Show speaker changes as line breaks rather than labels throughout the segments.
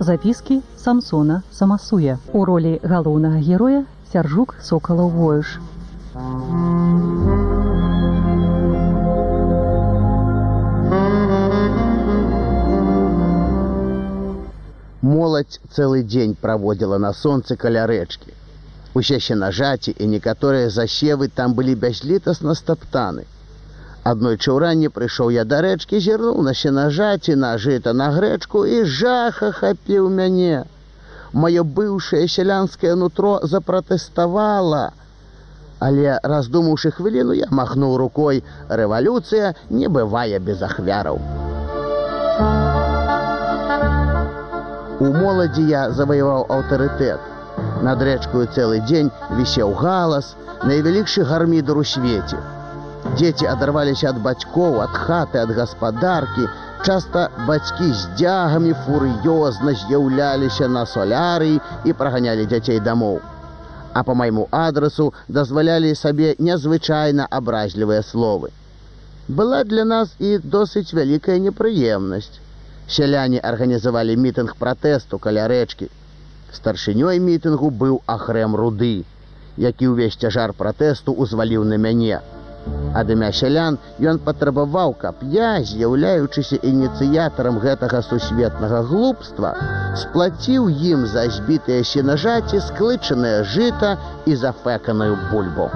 запіскі самсона самасуя. У ролі галоўнага героя сяржук сокалаў воеш
моладзь цэлы дзень праводзіла на сонцы каля рэчкі усе ще нажаці і некаторыя засевы там былі бязлітасна стаптаны аднойчы ўранні прыйшоў я да рэчкі зірнуў на сенажаці нажыта на грэчку і жаха хапіў мяне. Маё быўшае сялянскае нутро запратэставала але раздумаўшы хвіліну я махнуў рукой. Рэвалюцыя не бывае без ахвяраў у моладзі я заваяваў аўтарытэт. Над рэчкаю цэлы дзень вісеў галас найвялікшы гармідар у свеце дзеці адарваліся ад бацькоў ад хаты ад гаспадаркі часта бацькі з дзягамі фур'ёзна з'яўляліся на солярый і праганялі дзяцей дамоў а по майму адресу дазвалялі сабе незвычайна абразлівыя словы была для нас і досыць вялікая непрыемнасць сяляне арганізавалі мітынг пратэсту каля рэчкі. Старшынёй мітынгу быў ахрэм руды, які ўвесь цяжар пратэсту ўзваліў на мяне. Ад імя сялян ён патрабаваў, каб я, з'яўляючыся ініцыятарам гэтага сусветнага глупства, сплаціў ім за збітыя сенажаці склычанае жыта і зафэканую бульбу.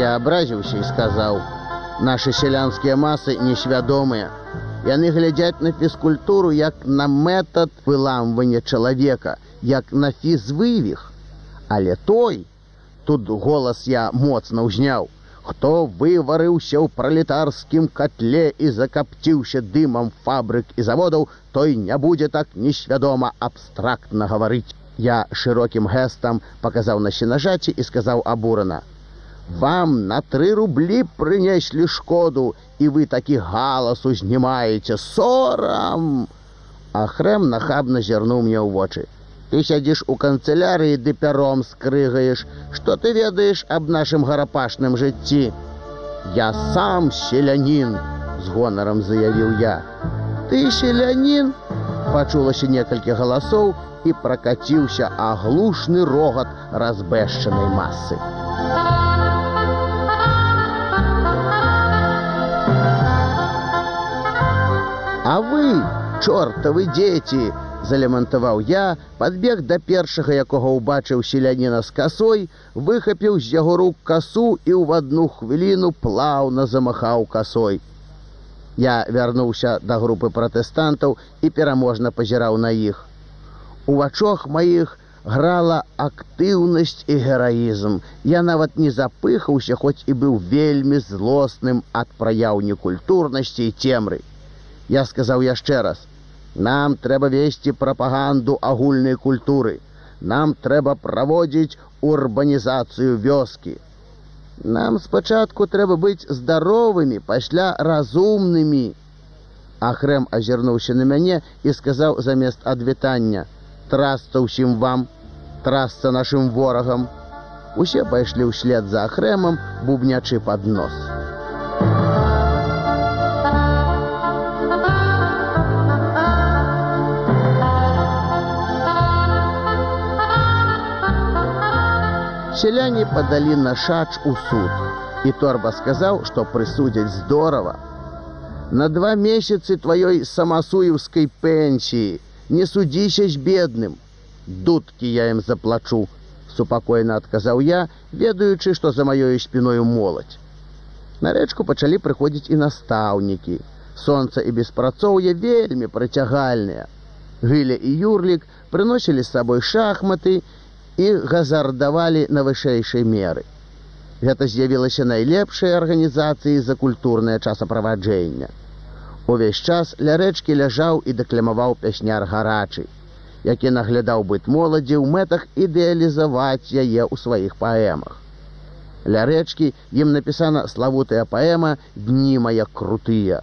Я абразіўся і сказаў: Нашы сялянскія масы несвядомыя. Яны глядзяць на фізкультуру як на метад выламвання чалавека, як на фізвывіх. Але той, тут голас я моцна ўзняў, хто выварыўся ў пралетарскім котле і закапціўся дымам фабрык і заводаў, той не будзе так несвядома абстрактна гаварыць. Я шырокім гэстам паказаў на сенажаці і сказаў абурана: вам на тры рублі прынеслі шкоду і вы такі галас узнімаеце сорам ахрэм нахабна зірнуў мне ў вочы ты сядзіш у канцелярыі ды пяром скрыгаеш што ты ведаеш аб нашым гарапашным жыцці я сам селянін з гонарам заявіў я. Ты селянін? Пачулася некалькі галасоў і пракаціўся аглушны рогат разбэшчанай масы А вы, чортавы дзеці, залемантаваў я, падбег да першага, якога ўбачыў селяніна з касой, выхапіў з яго рук касу і ў адну хвіліну плаўна замахаў касой. Я вярнуўся да групы пратэстантаў і пераможна пазіраў на іх. У вачох маіх грала актыўнасць і гераізм. Я нават не запыхаўся, хоць і быў вельмі злосным ад праяў некультурнасці і цемры. Я сказаў яшчэ раз: нам трэба весці прапаганду агульнай культуры. Нам трэба праводзіць урбанізацыю вёскі. Нам спачатку трэба быць здаровымі, пасля разумнымі. Ахрэм азірнуўся на мяне і сказаў замест адвітання: Трасца ўсім вам, трасца нашым ворагам. Усе пайшлі ўслед за ахрэмам, бубнячы пад нос. Сяляне падалі на шач у суд. І торба сказаў, што прысудзяць здорава. На два месяцы тваёй самасуеўскай пенсіі не судзіся з бедным. Дудкі я ім заплачу, супакойна адказаў я, ведаючы, што за маёю спіною моладзь. На рэчку пачалі прыходзіць і настаўнікі. Сонца і беспрацоўе вельмі прыцягальныя. Гыля і юрлік прыносілі з сабой шахматы і газардавалі на вышэйшай меры. Гэта з'явілася найлепшай арганізацыі за культурнае часаправаджэння. Увесь час ля рэчкі ляжаў і дэкламаваў пясняр гарачы, які наглядаў быт моладзі ў мэтах ідэалізаваць яе ў сваіх паэмах. Ля рэчкі ім напісана славутая паэма дні мая крутыя.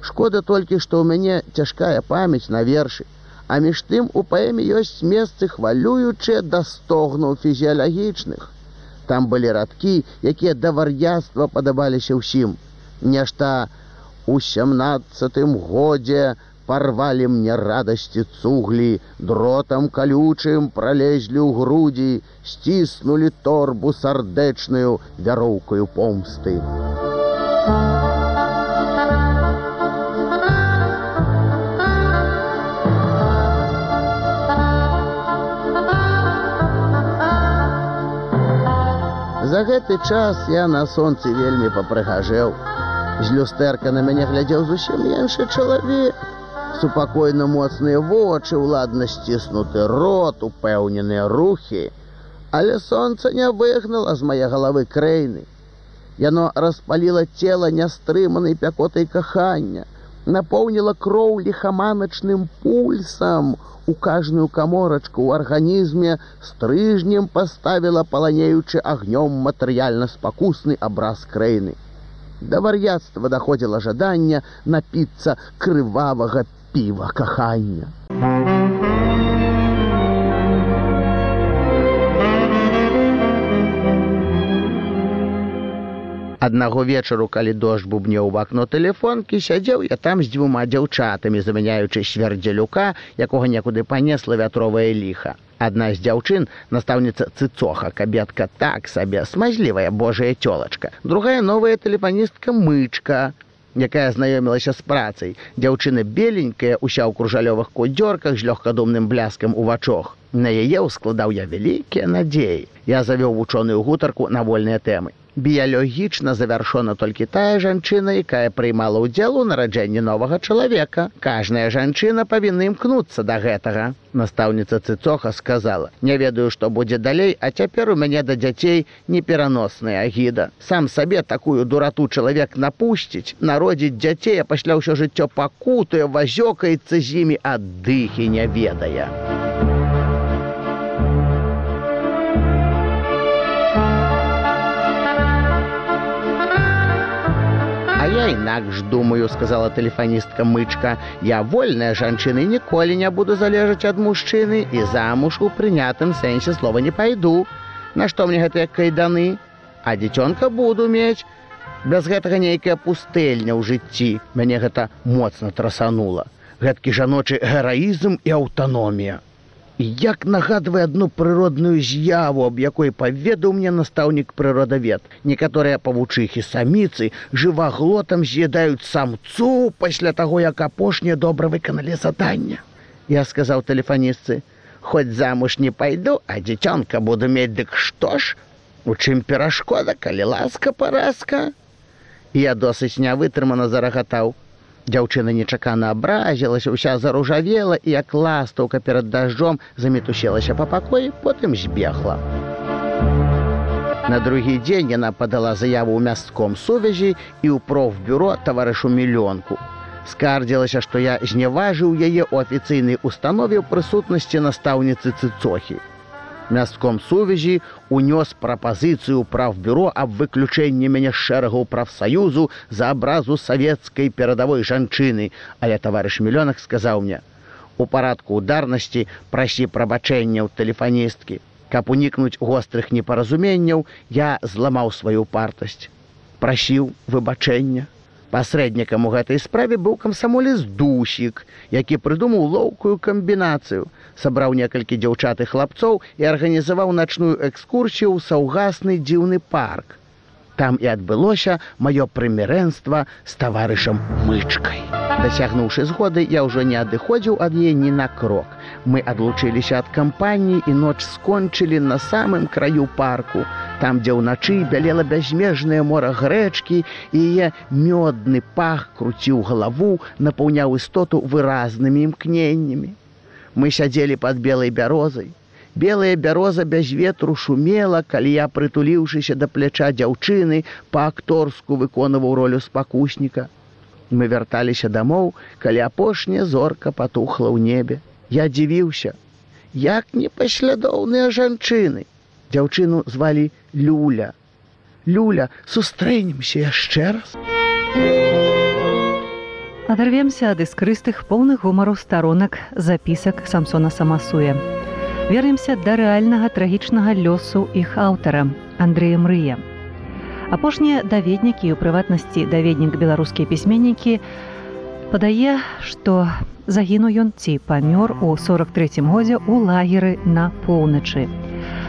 Шкода толькі, што ў мяне цяжкая памяць на вершы, А між тым у паэме ёсць месцы хвалюючыя да стогнаў фізіялагічных. Там былі радкі, якія да вар'яства падабаліся ўсім. Нешта у сямнаццатым годзе парвалі мне радасці цуглі, дротам калючым пролезлі ў грудзі, сціснулі торбу сардэчную вяроўкаю помсты. За гэты час я на сонцы вельмі папрыгажэў. З люстэрка на мяне глядзеў зусім іншы чалавек. Супакойна моцныя вочы, уладна сціснуты рот, упэўненыя рухі, Але сонца не выгнала з мае галавы крэйны. Яно распаліла цела нястрыманай пякотай кахання, напоўніла кроў ліхаманачным пульсам, у кажную каморачку ў арганізме стрыжнем паставіла паланеючы агнём матэрыяльна спакусны абраз крэйны. Да вар'яцтва даходзіла жаданне напіцца крывавага піва кахання. Аднаго вечару, калі дождж бубнеў у акно тэлефонкі, сядзеў я там з дзвюма дзяўчатамі, замяняючы свярдзелюка, якога некуды панесла вятровае ліха. Адна з дзяўчын настаўніца цыцоха, кабетка так сабе смазлівая божая цёлачка. Другая новая тэлефаністка мычка, якая знаёмілася з працай. Дзяўчына беленькая, уся ў кружалёвых кудзёрках з лёгкадумным бляскам у вачох. На яе ўскладаў я вялікія надзеі. Я завёў вучоную гутарку на вольныя тэмы біялогічна завяршона толькі тая жанчына, якая прыймала ўдзел у нараджэнні новага чалавека. Кажная жанчына павінна імкнуцца да гэтага. Настаўніца цыцоха сказала: « Не ведаю, што будзе далей, а цяпер у мяне да дзяцей непераносная агіда. Сам сабе такую дурату чалавек напусціць, народзіць дзяцей, а пасля ўсё жыццё пакутае, вазёкаецца з імі аддыхі не ведае. Інакш думаю сказала тэлефаністка мычка. Я вольная жанчына ніколі не буду залежаць ад мужчыны і замуж у прынятым сэнсе слова не пайду Нашто мне гэтыя кайданы? А дзіцёнка буду мець. Без гэтага нейкая пустэльня ў жыцці мяне гэта моцна трасанула. Гэткі жаночы гераізм і аўтаномія як нагадвае адну прыродную з'яву, аб якой паведаў мне настаўнік прыродавед. Некаторыя павучыхі саміцы жываглотам з'ядаюць самцу пасля таго, як апошнія добра выканалі задання. Я сказаў тэлефаністцы: Хоць замуж не пайду, а дзіцёнка буду мець дык што ж? У чым перашкода, калі ласка паразка? Я досыць нявытрымана зарагатаў. Дзяўчына нечакана абразілася, уся заружавела і як ластаўка перад дажджом замітусілася па пакоі, потым збегла. На другі дзень яна падала заяву ў мястком сувязі і ў профбюро таварышу мільёнку. Скардзілася, што я зняважыў яе ў афіцыйнай установе ў прысутнасці настаўніцы цыцохі мястком сувязі унёс прапазіцыю правбюро аб выключэнні мяне шэрагу прафсаюзу за абразу савецкай перадавой жанчыны, але таварыш мільёнах сказаў мне: У парадку ударнасці прасі прабачэння ў тэлефаністкі. Каб унікнуць вострых непаразуменняў, я зламаў сваю партасць. Прасіў выбачэння. Пасрэднікам у гэтай справе быў камсамолец дусік, які прыдумаў лоўкую камбінацыю сабраў некалькі дзяўчат і хлапцоў і арганізаваў начную экскурсію ў саўгасны дзіўны парк. Там і адбылося маё прымірэнства з таварышам мычкай. Дасягнуўшы згоды, я ўжо не адыходзіў ад яе ні на крок. Мы адлучыліся ад кампаніі і ноч скончылі на самым краю парку, там, дзе ўначы бялела бязмежнае мора грэчкі яе мёдны пах круціў галаву, напаўняў істоту выразнымі імкненнямі. Мы сядзелі под белой бярозай. Белая бяроза без ветру шумела, калі я прытуліўшыся да пляча дзяўчыны па-акторску выконваў ролю спакусніка. Мы вярталіся дамоў, калі апошняя зорка патухла ў небе. Я дзівіўся, як непаслядоўныя жанчыны. Дзяўчыну звалі Люля. Люля, сустрэнемся яшчэ раз.
Адарвемся ад іскрыстых поўных гумару старонак запісак самсона самасуя. Вернемся да рэальнага трагічнага лёсу іх аўтара Андрэя Мрыя. Апошнія даведнікі у прыватнасці даведнік беларускія пісьменнікі падае, што загінуў ён ці памёр у 43 годзе ў лагеры на поўначы.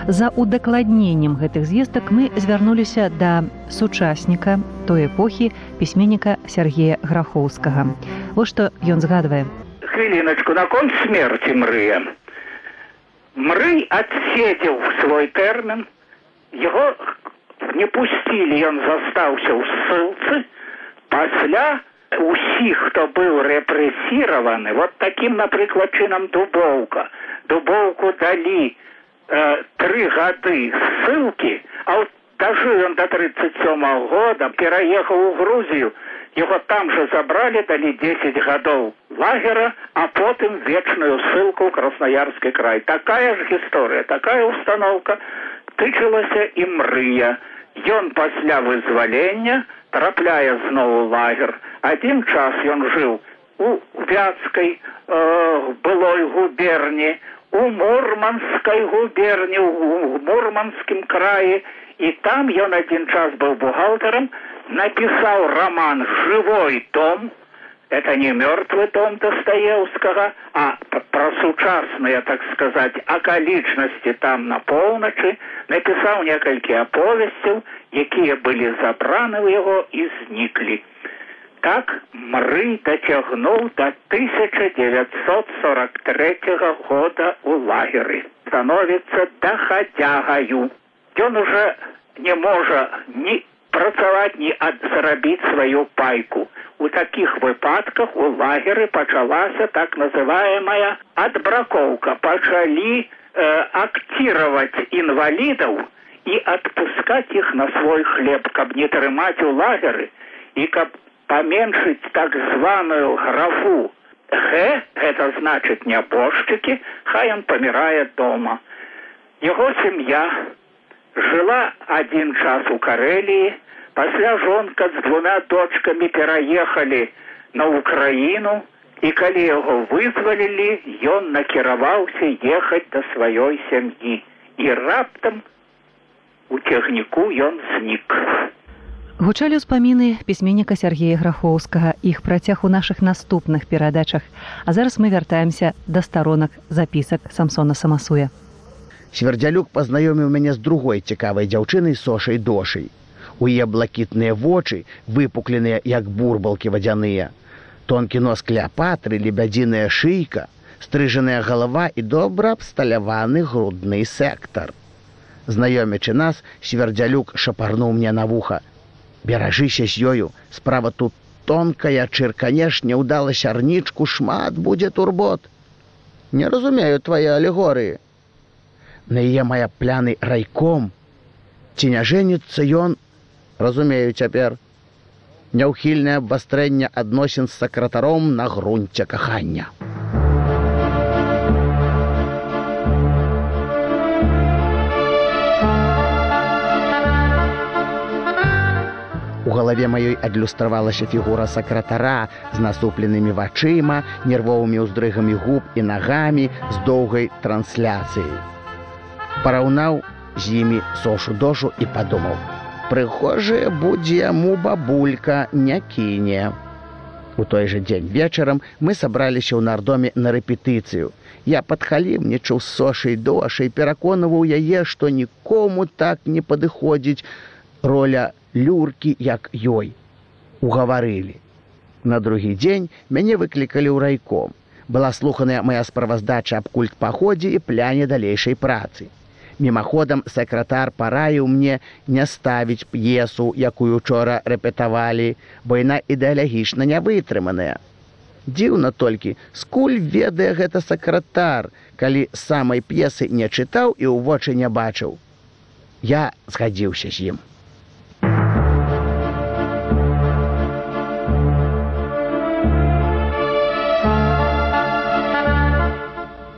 За удакладненнем гэтых звестак мы звярнуліся да сучасніка той эпохі пісьменніка Сергея Грахоўскага. Вось што ён згадвае.
Хвіліначку наконт смерти мрыя. Мрый адседзеў свой тэрмін, яго не пусцілі, ён застаўся ў ссылцы, пасля усіх, хто быў рэпрэсіраваны, вот такім, напрыклад, чынам дубоўка. Дубоўку далі тры гады ссылкі, а дажыў ён до 37 -го года, пераехаў у Грузію, Его там же забрали, дали 10 годов лагера, а потом вечную ссылку в Красноярский край. Такая же история, такая установка тычылася і мрыя. Ён пасля вызвалення, трапляе зноў лагер. Адзін час ён жыў у вяцкай э, былой губерні, у мурманскай губерні, у мурманскім краі, і там ён адзін час быў бухгалтерам, написал роман «Живой дом». Это не мертвый дом Достоевского, а про сучасные, так сказать, околичности там на полночи. Написал несколько оповестей, якія были забраны в его и зникли. Так Мры дотягнул до 1943 года у лагеры. Становится доходягою. Он уже не может ни працаваць не зарабіць сваю пайку. У такіх выпадках у лагеры пачалася так называемая адбракоўка. пачалі э, акціраваць інвалідаў і адпускаць іх на свой хлеб, каб не трымаць у лагеры і каб паменшыць так званую графу. Г гэта значыць нябожчыкі, хай ён памірае дома. Яго сям'я жыла адзін час у карэліі, пасля жонка з двумя дочкамі пераехалі на ўкраіну і калі яго вызвалілі ён накіраваўся ехаць да сваёй сям'і і раптам у цягніку ён знік
гучалі ўспаміны пісьменніка Сергея грахоўскага іх працяг у нашых наступных перадачах. А зараз мы вяртаемся да старонак запісак самсона самасуя.
Свердзялюк пазнаёміў мяне з другой цікавай дзяўчынай сошай дошай. У яе блакітныя вочы выпукленыя як бурбалкі вадзяныя. Тонкі нос кляпатры лебядзіная шыйка стрыжаная галава і добра абсталяваны грудны сектар. Знаёмячы нас свердзялюк шапарнуў мне на вуха беражыся з ёю. Справа тут тонкая чырканеш не ўдала сярнічку шмат будзе турбот. Не разумею твае алегорыі. На яе мая пляны райком. Ці не жэніцца ён? Разумею цяпер. Няўхільнае абвастрэнне адносін з сакратаром на грунце кахання галаве маёй адлюстравалася фігура сакратара з насупленымі вачыма, нервовымі ўздрыгамі губ і нагамі з доўгай трансляцыяй. Параўнаў з імі сошу дошу і падумаў: прыхожая будзе яму бабулька не кіне. У той жа дзень вечарам мы сабраліся ў нардоме на рэпетыцыю. Я падхалімнічаў з сошай дошай, пераконваў яе, што нікому так не падыходзіць роля люркі як ёй. Угаварылі. На другі дзень мяне выклікалі ў райком. Была слуханая мая справаздача аб культ паходзе і пляне далейшай працы. Мімаходам сакратар параіў мне не ставіць п'есу, якую учора рэпетавалі, бо яна ідэалагічна не вытрыманая. Дзіўна толькі, скуль ведае гэта сакратар, калі самай п'есы не чытаў і ў вочы не бачыў. Я згадзіўся з ім.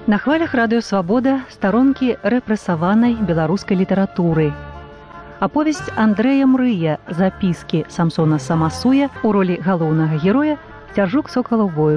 На хвалях радыёвабода старонкі рэпрэсаванай беларускай літаратуры. Аповесць Андрэя Мрыя запіскі Самсона Самасуя у ролі галоўнага героя цяжук сокалаў бою